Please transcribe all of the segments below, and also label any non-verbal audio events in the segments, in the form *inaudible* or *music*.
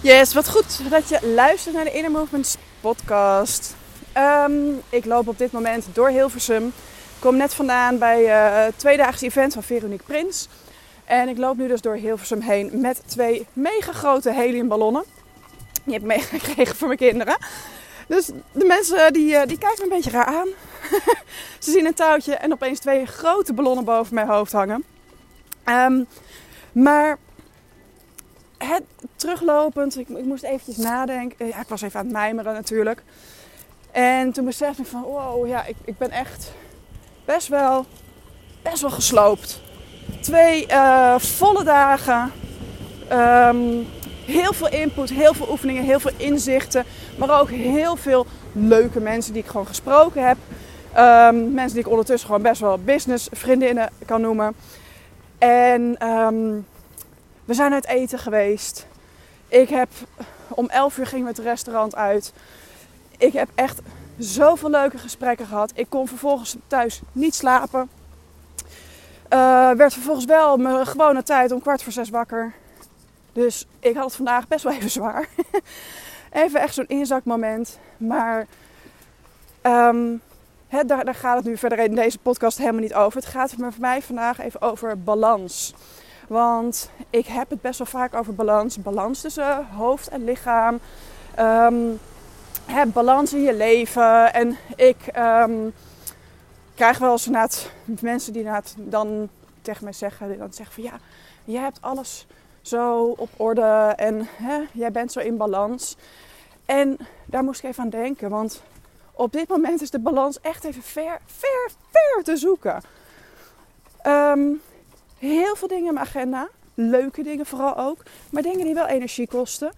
Yes, wat goed dat je luistert naar de Inner Movements podcast. Ehm, ik loop op dit moment door Hilversum. Ik kom net vandaan bij uh, het tweedaagse event van Veronique Prins. En ik loop nu dus door Hilversum heen met twee mega grote heliumballonnen. Die heb ik meegekregen voor mijn kinderen. Dus de mensen die, uh, die kijken me een beetje raar aan. *laughs* Ze zien een touwtje en opeens twee grote ballonnen boven mijn hoofd hangen. Um, maar teruglopend, ik, ik, moest eventjes nadenken. Ik was even aan het mijmeren natuurlijk. En toen besefte ik van, wow, ja, ik, ik ben echt best wel, best wel gesloopt. Twee uh, volle dagen. Um, heel veel input, heel veel oefeningen, heel veel inzichten. Maar ook heel veel leuke mensen die ik gewoon gesproken heb. Um, mensen die ik ondertussen gewoon best wel business vriendinnen kan noemen. En um, we zijn uit eten geweest. Ik heb om 11 uur ging we het restaurant uit. Ik heb echt zoveel leuke gesprekken gehad. Ik kon vervolgens thuis niet slapen. Uh, werd vervolgens wel mijn gewone tijd om kwart voor zes wakker. Dus ik had het vandaag best wel even zwaar. *laughs* even echt zo'n inzakmoment. Maar um, daar, daar, gaat het nu verder in deze podcast helemaal niet over. Het gaat voor mij vandaag even over balans. Want ik heb het best wel vaak over balans. Balans tussen hoofd en lichaam. Um, heb balans in je leven. En ik um, krijg wel eens mensen die dan tegen mij zeggen, dan zeggen van ja, jij hebt alles zo op orde en hè, jij bent zo in balans. En daar moest ik even aan denken, want op dit moment is de balans echt even ver, ver, ver te zoeken. Um, heel veel dingen in mijn agenda. Leuke dingen vooral ook. Maar dingen die wel energie kosten.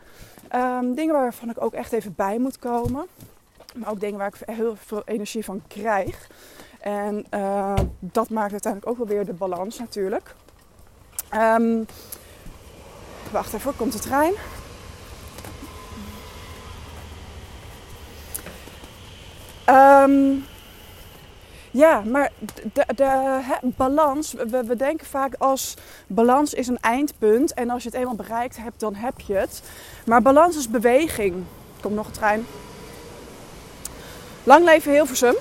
Um, dingen waarvan ik ook echt even bij moet komen. Maar ook dingen waar ik heel veel energie van krijg. En uh, dat maakt uiteindelijk ook wel weer de balans natuurlijk. Um, wacht even, komt de trein. Um, ja, maar de, de balans, we, denken vaak als balans is een eindpunt en als je het eenmaal bereikt hebt, dan heb je het. Maar balans is beweging. Komt nog een trein. Lang leven Hilversum.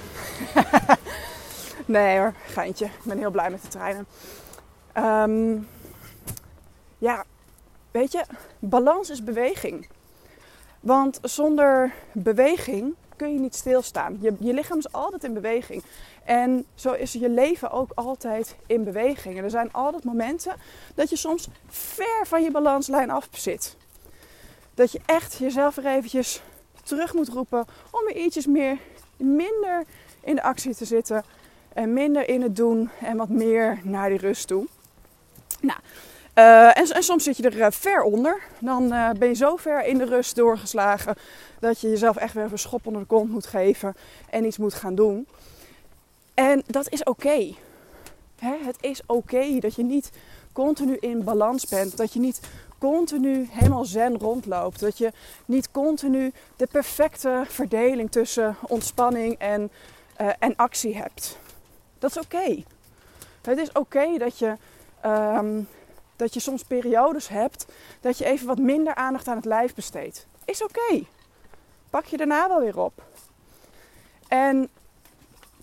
*laughs* nee hoor, geintje. Ik ben heel blij met de treinen. Um, ja, weet je, balans is beweging. Want zonder beweging kun je niet stilstaan. Je, je lichaam is altijd in beweging. En zo is je leven ook altijd in beweging. En er zijn altijd momenten dat je soms ver van je balanslijn af zit. Dat je echt jezelf er eventjes terug moet roepen om er ietsjes meer, minder in de actie te zitten. En minder in het doen en wat meer naar die rust toe. Nou, uh, en, soms zit je er uh, ver onder. Dan uh, ben je zo ver in de rust doorgeslagen dat je jezelf echt weer een schop onder de kont moet geven en iets moet gaan doen. En dat is oké. Het is oké dat je niet continu in balans bent. Dat je niet continu helemaal zen rondloopt. Dat je niet continu de perfecte verdeling tussen ontspanning en, uh, en actie hebt. Dat is oké. Het is oké dat je. Um, dat je soms periodes hebt dat je even wat minder aandacht aan het lijf besteedt. Is oké. Pak je daarna wel weer op. En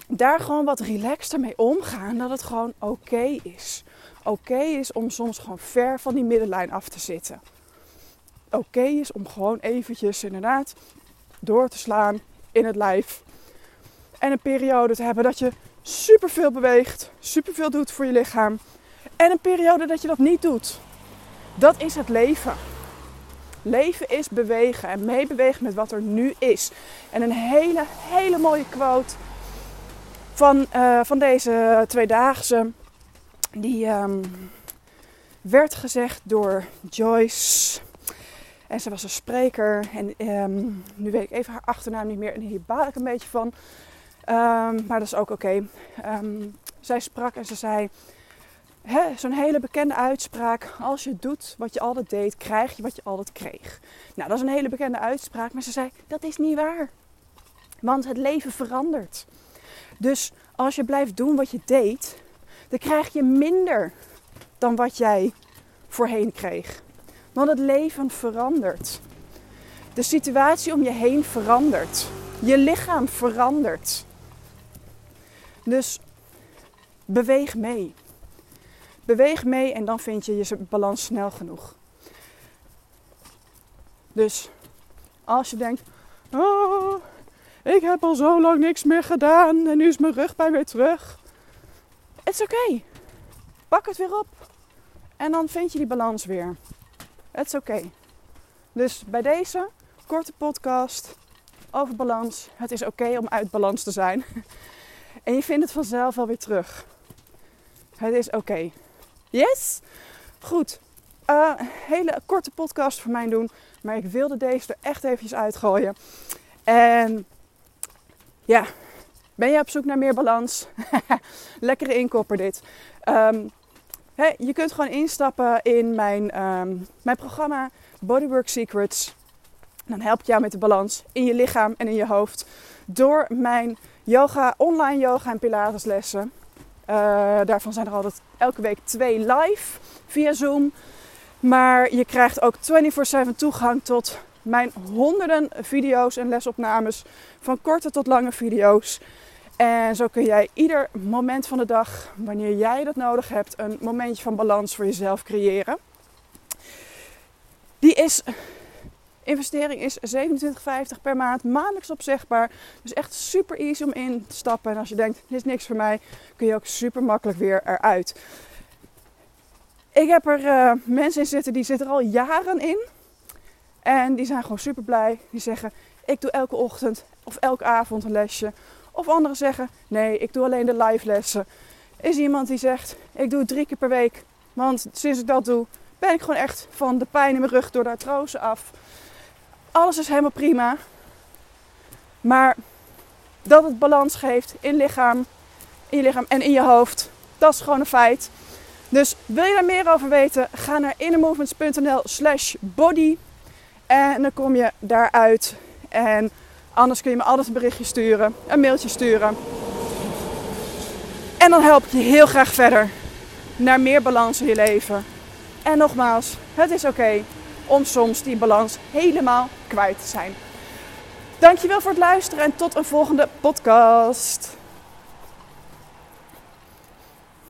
daar gewoon wat relaxter mee omgaan. Dat het gewoon oké is. Oké is om soms gewoon ver van die middenlijn af te zitten. Oké is om gewoon eventjes inderdaad door te slaan in het lijf. En een periode te hebben dat je superveel beweegt, superveel doet voor je lichaam. En een periode dat je dat niet doet. Dat is het leven. Leven is bewegen en meebewegen met wat er nu is. En een hele, hele mooie quote van, uh, van deze tweedaagse. Die um, werd gezegd door Joyce. En ze was een spreker. En um, nu weet ik even haar achternaam niet meer. En hier baal ik een beetje van. Um, maar dat is ook oké. Zij sprak en ze zei zo'n hele bekende uitspraak. Als je doet wat je altijd deed, krijg je wat je altijd kreeg. Nou, dat is een hele bekende uitspraak. Maar ze zei, dat is niet waar. Want het leven verandert. Dus als je blijft doen wat je deed, dan krijg je minder dan wat jij voorheen kreeg. Want het leven verandert. De situatie om je heen verandert. Je lichaam verandert. Dus beweeg mee. Beweeg mee en dan vind je je balans snel genoeg. Dus als je denkt, oh, ik heb al zo lang niks meer gedaan en nu is mijn rugpijn weer terug. Het is oké. Pak het weer op en dan vind je die balans weer. Het is oké. Dus bij deze korte podcast over balans. Het is oké om uit balans te zijn. *laughs* En je vindt het vanzelf wel weer terug. Het is oké. Yes? Goed. Uh, hele korte podcast voor mij doen. Maar ik wilde deze er echt eventjes uitgooien. En ja, ben je op zoek naar meer balans? *laughs* Lekkere inkopper dit. Um, je kunt gewoon instappen in mijn, um, mijn programma Bodywork Secrets. Dan help ik jou met de balans in je lichaam en in je hoofd. Door mijn yoga, online yoga en pilateslessen. Uh, daarvan zijn er altijd elke week twee live via Zoom. Maar je krijgt ook 24/7 toegang tot mijn honderden video's en lesopnames. Van korte tot lange video's. En zo kun jij ieder moment van de dag, wanneer jij dat nodig hebt, een momentje van balans voor jezelf creëren. Die is, investering is 27,50 per maand, maandelijks opzegbaar. Dus echt super easy om in te stappen. En als je denkt, dit is niks voor mij, kun je ook super makkelijk weer eruit. Ik heb er uh, mensen in zitten die zitten er al jaren in. En die zijn gewoon super blij. Die zeggen, ik doe elke ochtend of elke avond een lesje. Of anderen zeggen, nee, ik doe alleen de live lessen. Is iemand die zegt, ik doe het drie keer per week. Want sinds ik dat doe, ben ik gewoon echt van de pijn in mijn rug door de artrose af. Alles is helemaal prima. Maar dat het balans geeft in lichaam, in je lichaam en in je hoofd, dat is gewoon een feit. Dus wil je daar meer over weten, ga naar innermovements.nl slash body. En dan kom je daaruit. En anders kun je me altijd een berichtje sturen, een mailtje sturen. En dan help ik je heel graag verder naar meer balans in je leven. En nogmaals, het is oké om soms die balans helemaal kwijt te zijn. Dankjewel voor het luisteren en tot een volgende podcast.